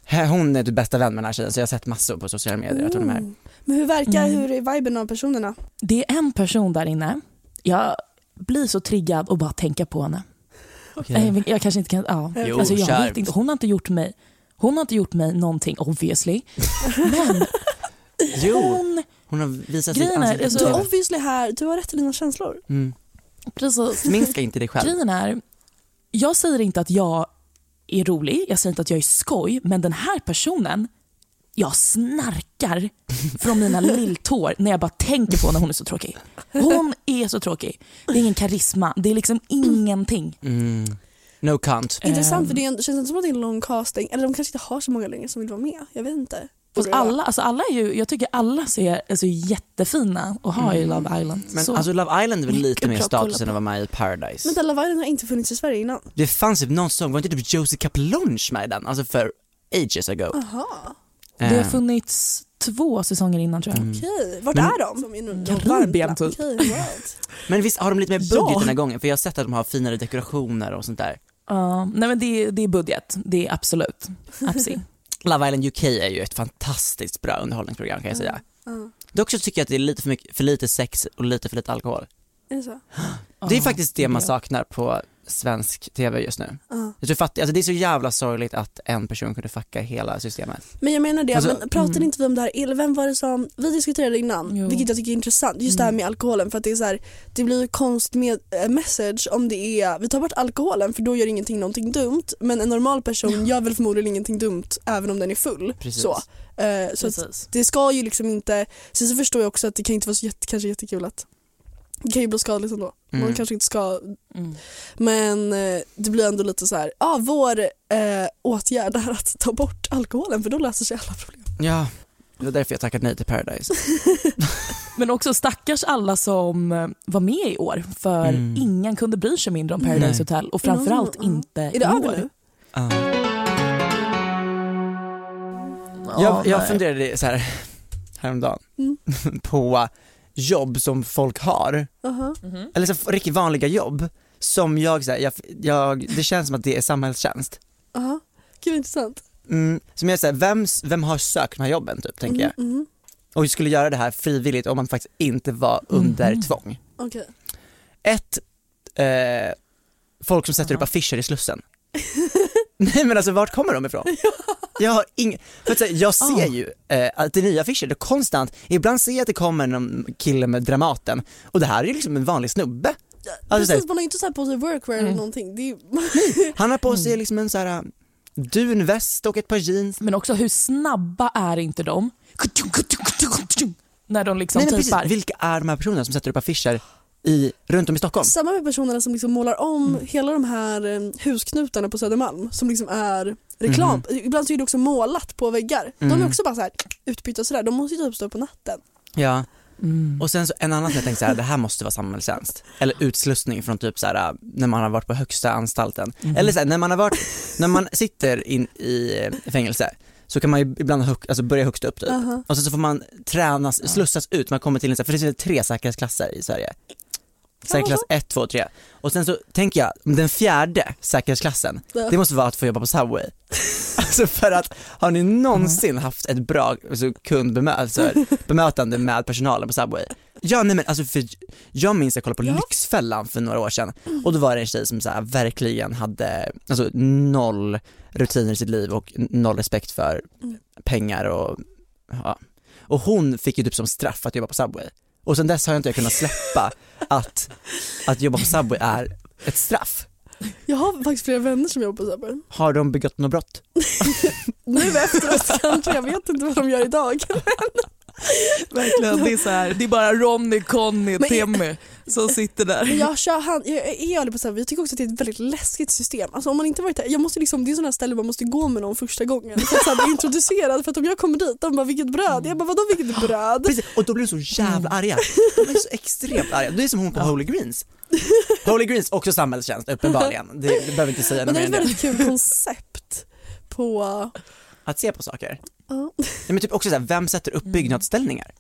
Här, Hon är typ bästa vän med den här tjejen så jag har sett massor på sociala medier att hon är med. Men hur verkar, Mm. hur är viben av personerna? Det är en person där inne, jag blir så triggad och bara tänka på henne. Okej. Jag, jag kanske inte kan, ja. Jo, alltså, jag vet inte, hon har inte gjort mig hon har inte gjort mig någonting obviously. [LAUGHS] Men Jo, hon, hon har visat sitt Grejen är, alltså- Du är obviously här, du har rätt till dina känslor. Mm. precis. Minska inte dig själv. Grejen är, jag säger inte att jag är rolig, jag säger inte att jag är skoj, men den här personen, jag snarkar från mina lilltår när jag bara tänker på när hon är så tråkig. Hon är så tråkig. Det är ingen karisma, det är liksom ingenting. Mm. No count. Intressant för det är en- känns inte som att det är en lång casting. Eller de kanske inte har så många längre som vill vara med. Jag vet inte. Fast alla, alltså alla är ju, jag tycker alla ser alltså, jättefina och har i Love Island. Men så. alltså Love Island är väl lite mer status än att vara med i Paradise. Men Love Island har inte funnits i Sverige innan. Det fanns typ någon sång, var inte typ Josie Capelonge med i den? Alltså för ages ago. Aha, det har Eh, funnits två säsonger innan tror jag. Mm. okej. Vart Men- är de? Karibien, typ. [LAUGHS] Men visst har de lite mer budget Ja. den här gången? För jag har sett att de har finare dekorationer och sånt där. Ja, nej men det, det är budget, det är absolut. Absolut. [LAUGHS] Love Island UK är ju ett fantastiskt bra underhållningsprogram kan jag säga. Ja. Dock så tycker jag att det är lite för, mycket, för lite sex och lite för lite alkohol. Är det så? Det är Ja, faktiskt det man saknar på svensk TV just nu. Ja. Jag tror fatt, alltså det är så jävla sorgligt att en person kunde fucka hela systemet. Men jag menar det, Alltså, men pratade mm. inte vi om det här, eller vem var det som, vi diskuterade innan, Jo. vilket jag tycker är intressant, just det här Mm. med alkoholen för att det är så här, det blir ju konstigt med äh, message om det är, vi tar bort alkoholen för då gör ingenting någonting dumt men en normal person gör väl förmodligen ingenting dumt även om den är full. Precis. Så, Eh, så det ska ju liksom inte, sen så förstår jag också att det kan inte vara så jätte, kanske jättekul att det kan ju bli skadligt ändå. Man Mm. kanske inte ska Mm. men eh, det blir ändå lite så här, ja ah, vår eh, åtgärd är att ta bort alkoholen för då löser sig alla problem. Ja, det var därför jag tackade nej till Paradise. [LAUGHS] Men också stackars alla som eh, var med i år för Mm. ingen kunde bry sig mindre om Paradise Nej. Hotel och framförallt ja. inte Är det i över år. nu? Ja. Ja, jag, jag funderade så här häromdagen Mm. [LAUGHS] på jobb som folk har, Aha. Mhm. eller så riktigt vanliga jobb som jag, så här, jag, jag, det känns som att det är samhällstjänst. Aha. Gud vad intressant. Mm, som jag säger, vem, vem har sökt de här jobben typ, tänker jag. Mm, mm. Och skulle göra det här frivilligt om man faktiskt inte var under Mhm. tvång. Okej. Ett, eh, folk som sätter upp affischer i Slussen. [LAUGHS] Nej men alltså vart kommer de ifrån? [LAUGHS] Jag har ing... för att säga, jag ser Ah. ju eh, att det är nya affischer, det är konstant, ibland ser jag att det kommer någon kille med Dramaten och det här är ju liksom en vanlig snubbe. Alltså, Precis, man har ju inte så på sig workwear eller Mm. någonting. Det är ju... Han har på sig liksom en så här dunväst och ett par jeans. Men också hur snabba är inte de? När de liksom Nej, men precis, typar. vilka är de här personerna som sätter upp affischer i, runt om i Stockholm? Samma med personerna som liksom målar om Mm. hela de här eh, husknutarna på Södermalm som liksom är reklam. Ibland så är det också målat på väggar. De Mhm. är också bara så här utbytta och sådär. De måste ju typ stå på natten. Ja, Mm. och sen så en annan som jag tänkte så här, det här måste vara samhällstjänst. Eller utslussning från typ så här när man har varit på högsta anstalten. Mhm. Eller så här, när man har varit, när man sitter in i eh, fängelse så kan man ju ibland hög, alltså börja högst upp typ. Aha. Och sen så får man tränas, slussas ut, man kommer till en, för det finns tre säkerhetsklasser i Sverige. Säkerhetsklass 1, 2, 3. Och sen så tänker jag, den fjärde säkerhetsklassen, Ja. det måste vara att få jobba på Subway. [LAUGHS] Alltså för att, har ni någonsin haft ett bra alltså, kundbemötande bemötande med personalen på Subway? Ja nej men alltså för jag minns jag kollade på Lyxfällan för några år sedan och då var det en tjej som så här, verkligen hade alltså, noll rutiner i sitt liv och noll respekt för pengar och ja. Och hon fick ju typ som straff att jobba på Subway. Och sen dess har jag inte kunnat släppa att, att jobba på Subway är ett straff. Jag har faktiskt flera vänner som jobbar på Subway. Har de begått något brott? [LAUGHS] Nu efteråt kanske, jag vet inte vad de gör idag. [LAUGHS] Verkligen, det är, så här, det är bara Ronny, Conny, Men- Timmy som [LAUGHS] sitter där. Men jag, kör hand, jag är ärlig på Subway, jag tycker också att det är ett väldigt läskigt system. Alltså om man inte varit där, jag måste liksom, det är sådana ställen man måste gå med någon första gången för att så här, bli introducerad. För att om jag kommer dit, de bara vilket bröd? Jag bara vadå vilket bröd? Precis, och då blir de så jävla arga. De är så extremt arga. Det är som hon på Holy Greens. Holy Greens, också samhällstjänst uppenbarligen. Det, det behöver inte säga Men något det mer är än ett det. väldigt kul koncept på... Att se på saker. Ja. Nej, men typ också så här, vem sätter upp byggnadsställningar?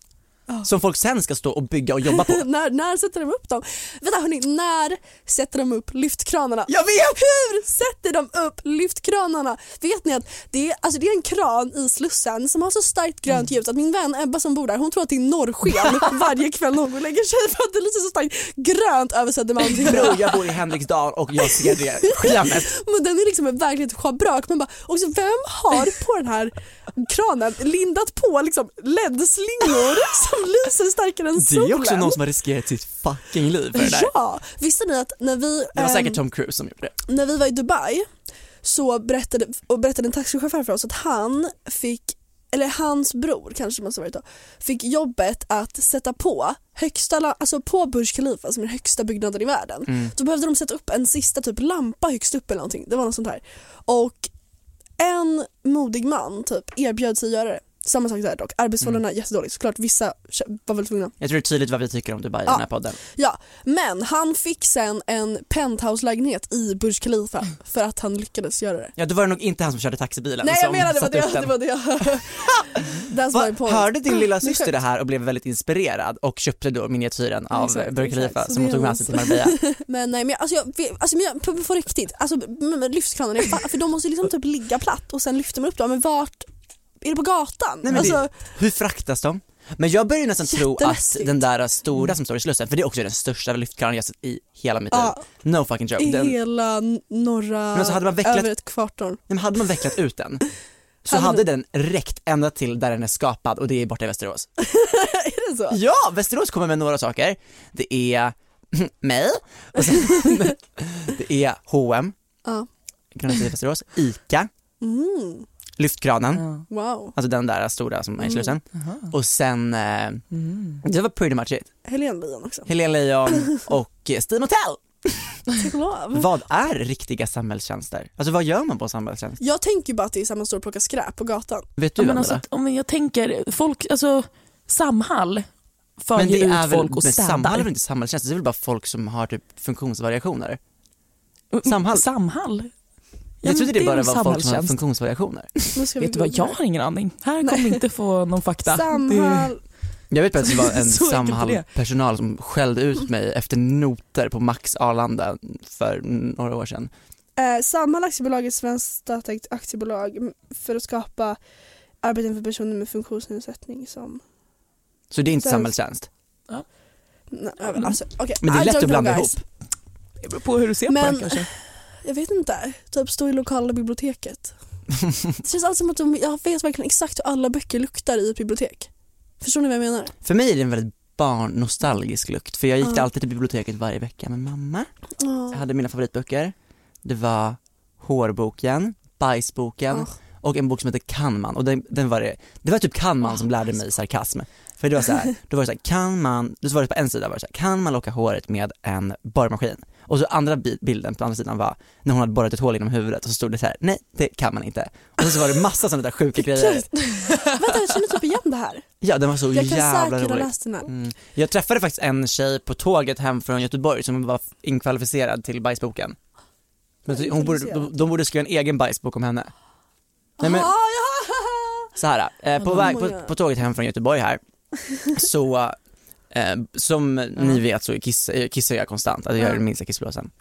Ja. Som folk sen ska stå och bygga och jobba på. [LAUGHS] när, när sätter de upp dem? Vänta hörni, när sätter de upp lyftkranarna? Jag vet! Hur sätter de upp lyftkranarna? Vet ni att det är, alltså det är en kran i Slussen som har så starkt grönt ljus att min vän Ebba som bor där hon tror att det är norrsken [LAUGHS] varje kväll när hon går och lägger sig för att det lyser så starkt grönt över Södermalmsbron. Bror, jag bor i Henriksdal och jag ser det skenet. [LAUGHS] Men den är liksom ett verkligt schabrak. Man bara, också vem har på den här kranen lindat på liksom LED-slingor [LAUGHS] som lyser starkare än Det solen? är också någon som har riskerat sitt fucking liv för det där. Ja, visste ni att när vi, Det var ehm, säkert Tom Cruise som gjorde det. när vi var i Dubai så berättade, och berättade en taxichaufför för oss att han fick eller hans bror kanske måste varit då, fick jobbet att sätta på högsta, alltså på Burj Khalifa som är den högsta byggnaden i världen. Mm. Då behövde de sätta upp en sista typ lampa högst upp eller någonting. Det var något sånt här. Och en modig man typ erbjöd sig att göra det. Samma sak där dock, arbetsförhållandena är jättedåligt. Såklart vissa var väl tvungna. Jag tror det är tydligt vad vi tycker om Dubai i Ja. den här podden. Ja, men han fick sen en penthouse-lägenhet i Burj Khalifa [LAUGHS] för att han lyckades göra det. Ja, då var det nog inte han som körde taxibilen Nej jag menar det det, det, var det. [LAUGHS] That's Va, my point. hörde din lilla [LAUGHS] syster det här och blev väldigt inspirerad och köpte då miniatyren av Exakt, Burj Khalifa som hon tog med sig till Marbella? Men nej men jag, alltså jag, alltså men jag, på, på riktigt, alltså fa- för de måste liksom typ ligga platt och sen lyfter man upp dem, men vart, är det på gatan? Nej, men alltså, det, hur fraktas de? Men jag börjar nästan tro att den där stora som står i Slussen, för det är också den största lyftkranen jag sett i hela mitt Ja. liv. No fucking joke. i Den, hela norra, Men alltså hade man vecklat- över ett kvarton. Nej, men hade man vecklat ut den [LAUGHS] så Hade den räckt ända till där den är skapad och det är borta i Västerås. [LAUGHS] är det så? Ja, Västerås kommer med några saker. Det är [LAUGHS] mig, och sen, det är H&M, Ja. Västerås, ICA, Mm, lyftkranen, wow. alltså den där stora som är i Slussen. Och sen, eh, det var pretty much it. Helene Lejon också. Helene Lejon [LAUGHS] och eh, Steam Hotel. Tack och lov. Vad är riktiga samhällstjänster? Alltså vad gör man på samhällstjänst? Jag tänker bara att det är samma stor plocka skräp på gatan. Vet du Ja, men alltså, om jag tänker, folk, alltså Samhall för Men ju det ut är väl, folk och men städar. Samhall är väl inte samhällstjänst, det är väl bara folk som har typ funktionsvariationer? Samhall? Samhall? Ja, Jag trodde det, bara var folk som har samhällstjänst. funktionsvariationer. Vi Vet du vad, jag har ingen aning. Här kommer inte få någon fakta. [LAUGHS] Samhall, Jag vet bara att det var en. [LAUGHS] Samhall-personal som skällde ut mig efter noter på Max Arlanda för några år sedan. eh, Samhall aktiebolag är ett svenskt statsägt aktiebolag för att skapa arbeten för personer med funktionsnedsättning som Så det är inte Sen- samhällstjänst. Nej, alltså, okay. Men det är lätt att blanda ihop. Det beror på hur du ser på Men- det kanske. Jag vet inte, typ stå i lokala biblioteket. [LAUGHS] Det känns alltid som att de, jag vet verkligen exakt hur alla böcker luktar i ett bibliotek. Förstår ni vad jag menar? För mig är det en väldigt barnnostalgisk lukt, för jag gick Ja. alltid till biblioteket varje vecka med mamma. Ja. Jag hade mina favoritböcker. Det var Hårboken, Bajsboken Ja. och en bok som heter Kan man och den, den var det, det var typ Kan man som lärde mig sarkasm. För det var så här, [LAUGHS] då var det så här, kan man, då var det på en sida var det så här, kan man locka håret med en borrmaskin? Och så andra bi- bilden på andra sidan var när hon hade borrat ett hål genom huvudet och så stod det så här, nej det kan man inte. Och så var det massa sådana där sjuka grejer. [LAUGHS] Vänta jag känner typ igen det här. Ja den var så Jag kan jävla säkert ha rolig. Mm. Jag träffade faktiskt en tjej på tåget hem från Göteborg som var inkvalificerad till bajsboken. Men hon borde, de, de borde skriva en egen bajsbok om henne. Nej, men, [LAUGHS] så här, eh, på, väg, på, på tåget hem från Göteborg här, så eh, som ni vet så kiss, eh, kissar jag konstant, alltså jag är den minsta kissblåsan.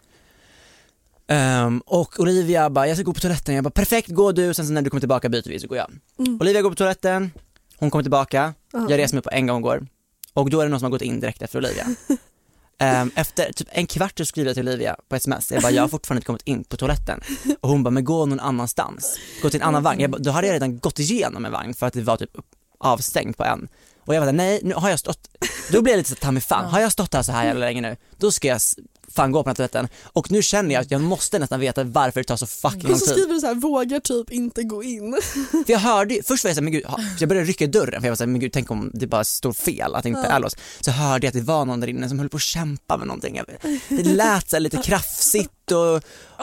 Ehm, och Olivia bara, jag ska gå på toaletten, jag bara perfekt gå du, sen så när du kommer tillbaka byter vi så går jag. Mm. Olivia går på toaletten, hon kommer tillbaka, Ja. jag reser mig på en gång och går. Och då är det någon som har gått in direkt efter Olivia. [LAUGHS] Ehm, efter typ en kvart så skriver jag till Olivia på sms, jag bara jag har fortfarande inte kommit in på toaletten. Och hon bara, men gå någon annanstans, gå till en annan vagn. Jag bara, då hade jag redan gått igenom en vagn för att det var typ avstängt på en. Och jag bara, nej nu har jag stått, då blir jag lite så ta mig fan, har jag stått här så här jävla länge nu, då ska jag fan gå på den här toaletten. Och nu känner jag att jag måste nästan veta varför det tar så fucking lång Och så tid. skriver du så här, vågar typ inte gå in. För jag hörde först var jag såhär, men gud, jag började rycka i dörren för jag var såhär, men gud tänk om det bara står fel, att det inte Ja. är låst. Så hörde jag att det var någon där inne som höll på att kämpa med någonting. Det lät såhär lite [LAUGHS] krafsigt och,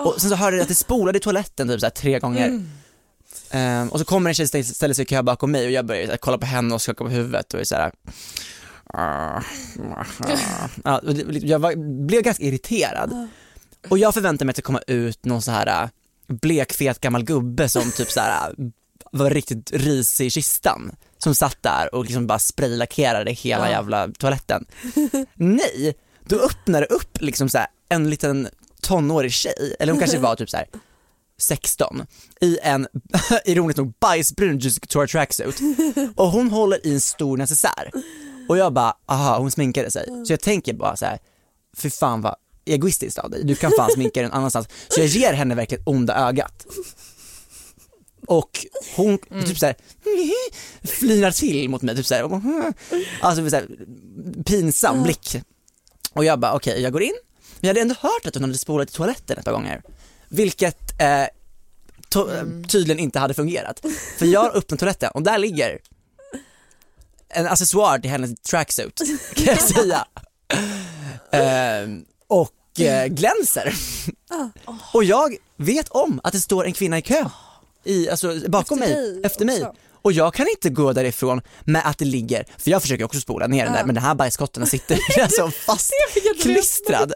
och sen så hörde jag att det spolade i toaletten typ såhär tre gånger. Ehm, och så kommer en tjej ställa ställer sig i kö bakom mig och jag börjar här, kolla på henne och skaka på huvudet och är såhär "Ah, ja, och det- jag var, blev ganska irriterad. Och jag förväntade mig att det komma ut någon så här äh, blekfet gammal gubbe som typ så här äh, var riktigt risig i kistan. Som satt där och liksom bara spraylackerade hela Ja. jävla toaletten. Nej, då öppnar det upp liksom så här en liten tonårig tjej, eller hon kanske var typ så här 16, i en, [LAUGHS] ironiskt nog, bajsbrun Juicy Couture tracksuit. [LAUGHS] Och hon håller i en stor necessär. Och jag bara, aha, hon sminkade sig. Så jag tänker bara så här, för fan vad egoistiskt av dig, du kan fan sminka dig någon annanstans. Så jag ger henne verkligen onda ögat. Och hon typ såhär [LAUGHS] flinar till mot mig, typ såhär, alltså så här, pinsam blick. Och jag bara okej, jag går in. Men jag hade ändå hört att hon hade spolat i toaletten ett par gånger. Vilket eh, to- tydligen inte hade fungerat. För jag [LAUGHS] öppnar toaletten och där ligger en accessoar till hennes tracksuit, kan jag säga. [LAUGHS] Ehm, och eh, glänser. Och jag vet om att det står en kvinna i kö, i, alltså bakom Efter mig, efter mig. också. Och jag kan inte gå därifrån med att det ligger, för jag försöker också spola ner den där, men den här bajskotten sitter [LAUGHS] alltså fastklistrad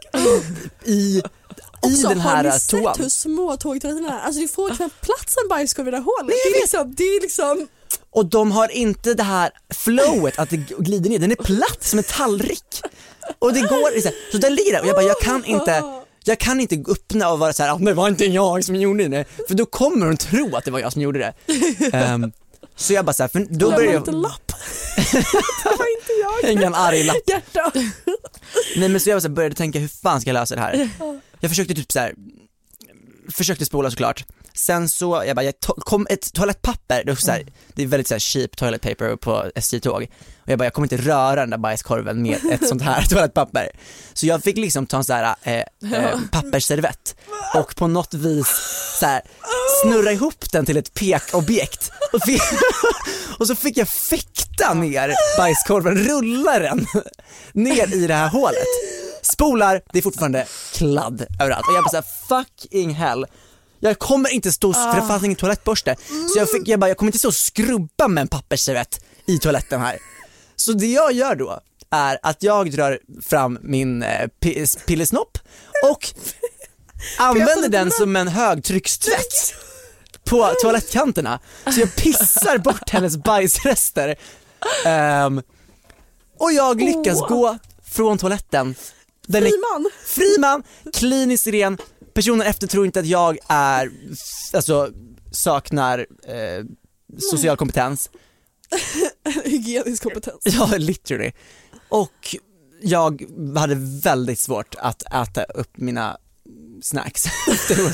i, i Också, den här har ni sett toan. hur små tågtoaletterna är? Alltså det får knappt plats en bajskorv i det här hålet. Det är liksom, det är liksom Och de har inte det här flowet att det glider ner, den är platt som en tallrik. Och det går, så, den ligger där och jag bara, jag kan inte, jag kan inte öppna och vara så här, "Ah, det var inte jag som gjorde det. För då kommer hon tro att det var jag som gjorde det. Ehm, så jag bara så här, för då liten jag lapp. [LAUGHS] det var inte jag. hänga en arg lapp. Hjärta. Nej men så jag så här, började tänka, hur fan ska jag lösa det här? Jag försökte typ så här, försökte spola såklart. Sen så, jag bara, jag to- kom ett toalettpapper, det är, så här, det är väldigt så här cheap toilet paper på SJ-tåg. Och jag bara, jag kommer inte röra den där bajskorven med ett sånt här [LAUGHS] toalettpapper. Så jag fick liksom ta en så här eh, eh, pappersservett och på något vis så här, snurra ihop den till ett pekobjekt. Och, fick, [LAUGHS] och så fick jag fäkta ner bajskorven, rulla den [LAUGHS] ner i det här hålet. Spolar, det är fortfarande kladd överallt. Och jag bara såhär, fucking hell. Jag kommer inte stå, för det fanns ingen toalettborste. Så jag, fick, jag bara, jag kommer inte stå och skrubba med en pappersservett i toaletten här. Så det jag gör då är att jag drar fram min eh, pi- pillesnopp och [LAUGHS] använder den som en högtryckstvätt på toalettkanterna. Så jag pissar bort hennes bajsrester. Ehm, och jag lyckas gå från toaletten. Den Fri man. fri man, kliniskt ren, personen efter tror inte att jag är, alltså saknar eh, social kompetens. [LAUGHS] Hygienisk kompetens. Ja, literally. Och jag hade väldigt svårt att äta upp mina snacks.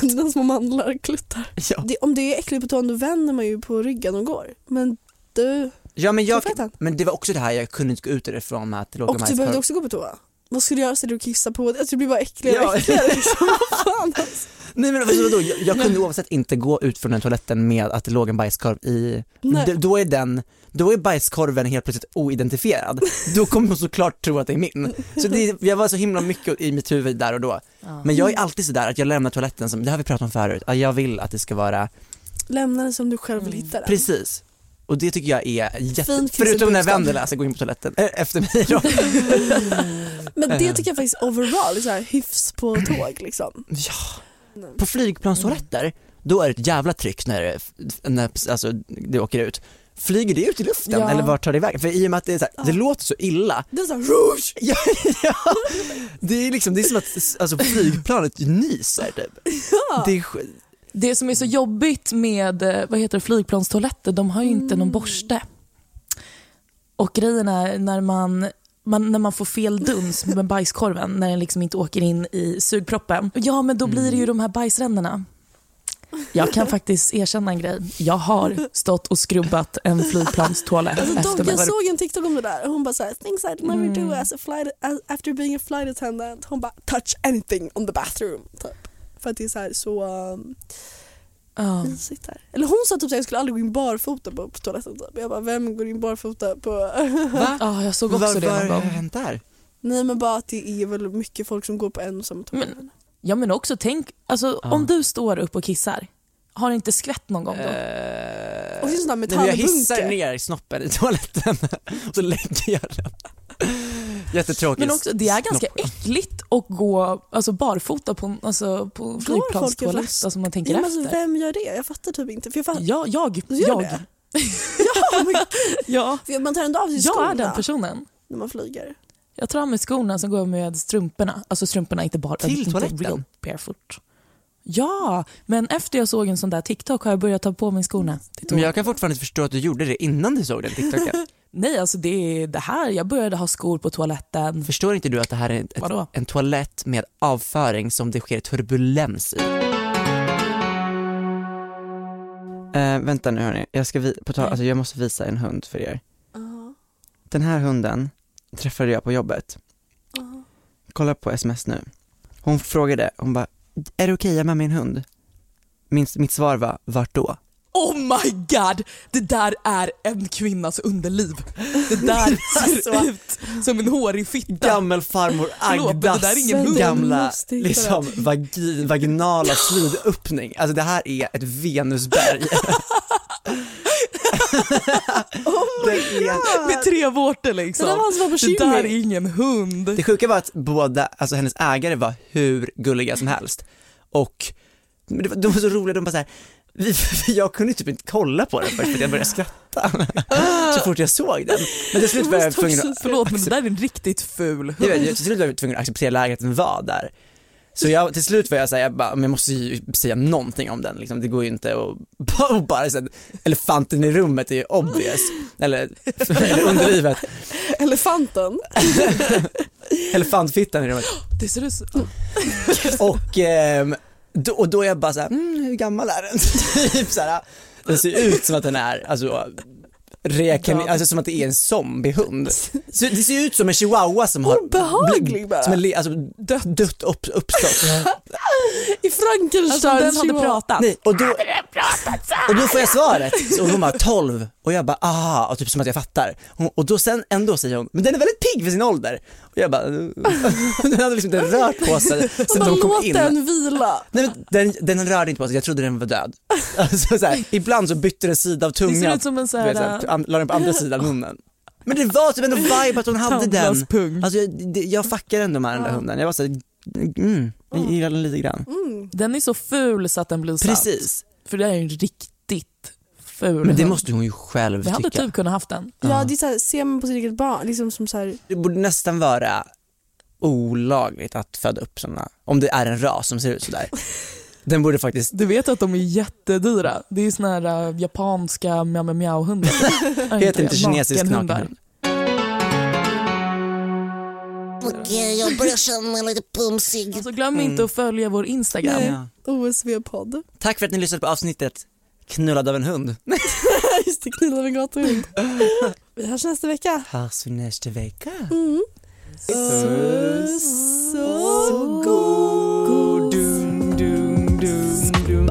[LAUGHS] De små mandlar kluttar. Ja. Det, om det är äckligt på tån då vänder man ju på ryggen och går. Men du, Ja men jag, men det var också det här, jag kunde inte gå ut därifrån med att det låg och du behövde också gå på toa. Vad skulle du göra? Ställer du och kissa på det? Alltså, det blir bara äckligare och Ja. äckligare. [LAUGHS] Liksom. Fan alltså. Nej men alltså, vadå? Jag, jag kunde oavsett inte gå ut från den toaletten med att det låg en bajskorv i, Nej. D- då är den, då är bajskorven helt plötsligt oidentifierad. Då kommer hon såklart tro att det är min. Så det, jag var så himla mycket i mitt huvud där och då. Men jag är alltid sådär att jag lämnar toaletten som, det har vi pratat om förut, att jag vill att det ska vara Lämna den som du själv vill hitta den. precis. Och det tycker jag är jätte, Fint förutom när. Vendela ska gå in på toaletten, äh, efter mig då. [LAUGHS] Men det tycker jag faktiskt overall är så här hyfs på tåg liksom. Ja. På flygplanstoaletter, då är det ett jävla tryck när, det- när alltså, det åker ut. flyger det ut i luften Ja. eller vart tar det iväg? För i och med att det, är så här, det låter så illa. Det är såhär rouge! [LAUGHS] Ja, ja. Det är liksom, det är som att alltså, flygplanet nyser typ. [LAUGHS] Det är, Det som är så jobbigt med eh, vad heter det, flygplanstoaletter, de har ju inte någon borste. Och grejen är när man, man, när man får fel duns [LAUGHS] med bajskorven, när den liksom inte åker in i sugproppen. Ja, men då blir det ju de här bajsrännorna. Jag kan faktiskt erkänna en grej. Jag har stått och skrubbat en flygplanstoalett Alltså, efter dock, jag mig. såg en TikTok om det där hon bara såhär things I'd never do Mm. as a flight, as, after being a flight attendant. Hon bara touch anything on the bathroom. Typ. För att det är så, här, så um, Ja. mysigt där. Eller hon sa typ att jag skulle aldrig gå in barfota på, på toaletten. Typ. Jag bara vem går in barfota på... va? [LAUGHS] Ja, jag såg också Vad det vad någon har gång. hänt där? Nej men bara att det är väl mycket folk som går på en och samma toalett. Ja men också tänk, alltså, Ja. om du står upp och kissar, har det inte skvätt någon gång då? Eh, Och så sån där nej, men jag hissar metallbunke. ner snoppen i toaletten [LAUGHS] och så lägger jag den. Jättetråkigt. Men också, det är ganska Snopp. äckligt att gå alltså, barfota på, alltså, på flygplanstoalett, alltså man tänker Ja, men alltså, efter. vem gör det? Jag fattar typ inte. För jag fattar, Ja, jag. Jag. det? [LAUGHS] ja, men, [LAUGHS] Ja, för man tar ändå av sig jag är skorna den personen. när man flyger. Jag tar av mig skorna som går med strumporna. Alltså strumporna, inte bara Till inte toaletten? real barefoot. Ja, men efter jag såg en sån där TikTok har jag börjat ta på mig skorna. Men jag kan fortfarande inte förstå att du gjorde det innan du såg den TikToken. [LAUGHS] Nej, alltså det är det här. Jag började ha skor på toaletten. Förstår inte du att det här är ett, Vadå? en toalett med avföring som det sker turbulens i? Eh, vänta nu hörni, jag, ska vi- på tal, alltså jag måste visa en hund för er. Den här hunden träffade jag på jobbet. Kolla på sms nu. Hon frågade, hon bara, är det okej med min hund? Min, mitt svar var, vart då? Oh my god! Det där är en kvinnas underliv. Det där [LAUGHS] ser ut som en hårig fitta. Gammelfarmor Förlåt, men det Agdas där är ingen hund. gamla liksom, vagi, vaginala [GASPS] slidöppning. Alltså det här är ett venusberg. [LAUGHS] [LAUGHS] Oh det, är, Med tre vårtor liksom. Det där var var Det där är ingen hund. det sjuka var att båda, alltså hennes ägare var hur gulliga som helst. Och men det var, de var så roliga, de bara så här, vi, [LAUGHS] jag kunde typ inte kolla på den först för jag började skratta [LAUGHS] så fort jag såg den. Men till slut var jag tvungen att Förlåt men det där är en riktigt ful Jag hund. vet, jag- till slut var jag tvungen att acceptera läget den var där. Så jag, till slut var jag såhär, jag, bara, men jag måste ju säga någonting om den liksom. det går ju inte att [LAUGHS] bara, bara så här, elefanten i rummet är ju obvious, eller, eller underlivet, Elefanten. elefantfittan i rummet. [GASPS] Det ser ut så. Och, ehm, då, och då är jag bara såhär, mm, hur gammal är den? [LAUGHS] typ såhär, den ser ut som att den är, alltså Reken, Ja. alltså som att det är en zombiehund. Så det ser ut som en chihuahua som har Obehaglig bara. som är le, alltså, dött, dött upp, uppstått. I Frankenstein. Alltså den hade chihuahua. pratat. Nej, och, då, och då får jag svaret och hon bara 12 och jag bara aha och typ som att jag fattar. Hon, och då sen ändå säger hon, men den är väldigt pigg för sin ålder. Jag bara, [LAUGHS] den hade liksom inte rört på sig sen de kom låt in. den vila. Nej, men den, den rörde inte på sig, jag trodde den var död. [LAUGHS] Alltså, så här, ibland så bytte den sida av Det tungan, ser ut som en sån du vet, så här... här, la den på andra sidan [LAUGHS] munnen. Men det var typ ändå vibe att hon hade den. Alltså jag, det- jag fuckar ändå med den där hunden. Jag var såhär, mm, jag gillar den lite grann. Den är så ful så att den blir satt. Precis. För det är ju en riktigt ful Men det hund. måste hon ju själv Vi hade tycka. typ kunnat haft den. Ja det är såhär, ser man på sitt eget barn, liksom som såhär, Det borde nästan vara olagligt att föda upp sådana, om det är en ras som ser ut sådär. [LAUGHS] Den borde faktiskt, Du vet att de är jättedyra. Det är såna här äh, japanska mjau mjau mjau hundar. [LAUGHS] heter inte kinesisk nakenhund. Okej, jag börjar känna mig lite pumsig. Alltså glöm inte att följa vår Instagram. Nej. Ja. OSV-podd. Tack för att ni lyssnade på avsnittet Knullad av en hund. [LAUGHS] Just det, knullad av en gatuhund. Vi hörs nästa vecka. Hörs vi nästa vecka. Mm. Så, så god. Dum, dum, dum, dum.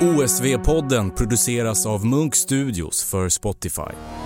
OSV-podden produceras av Munk Studios för Spotify.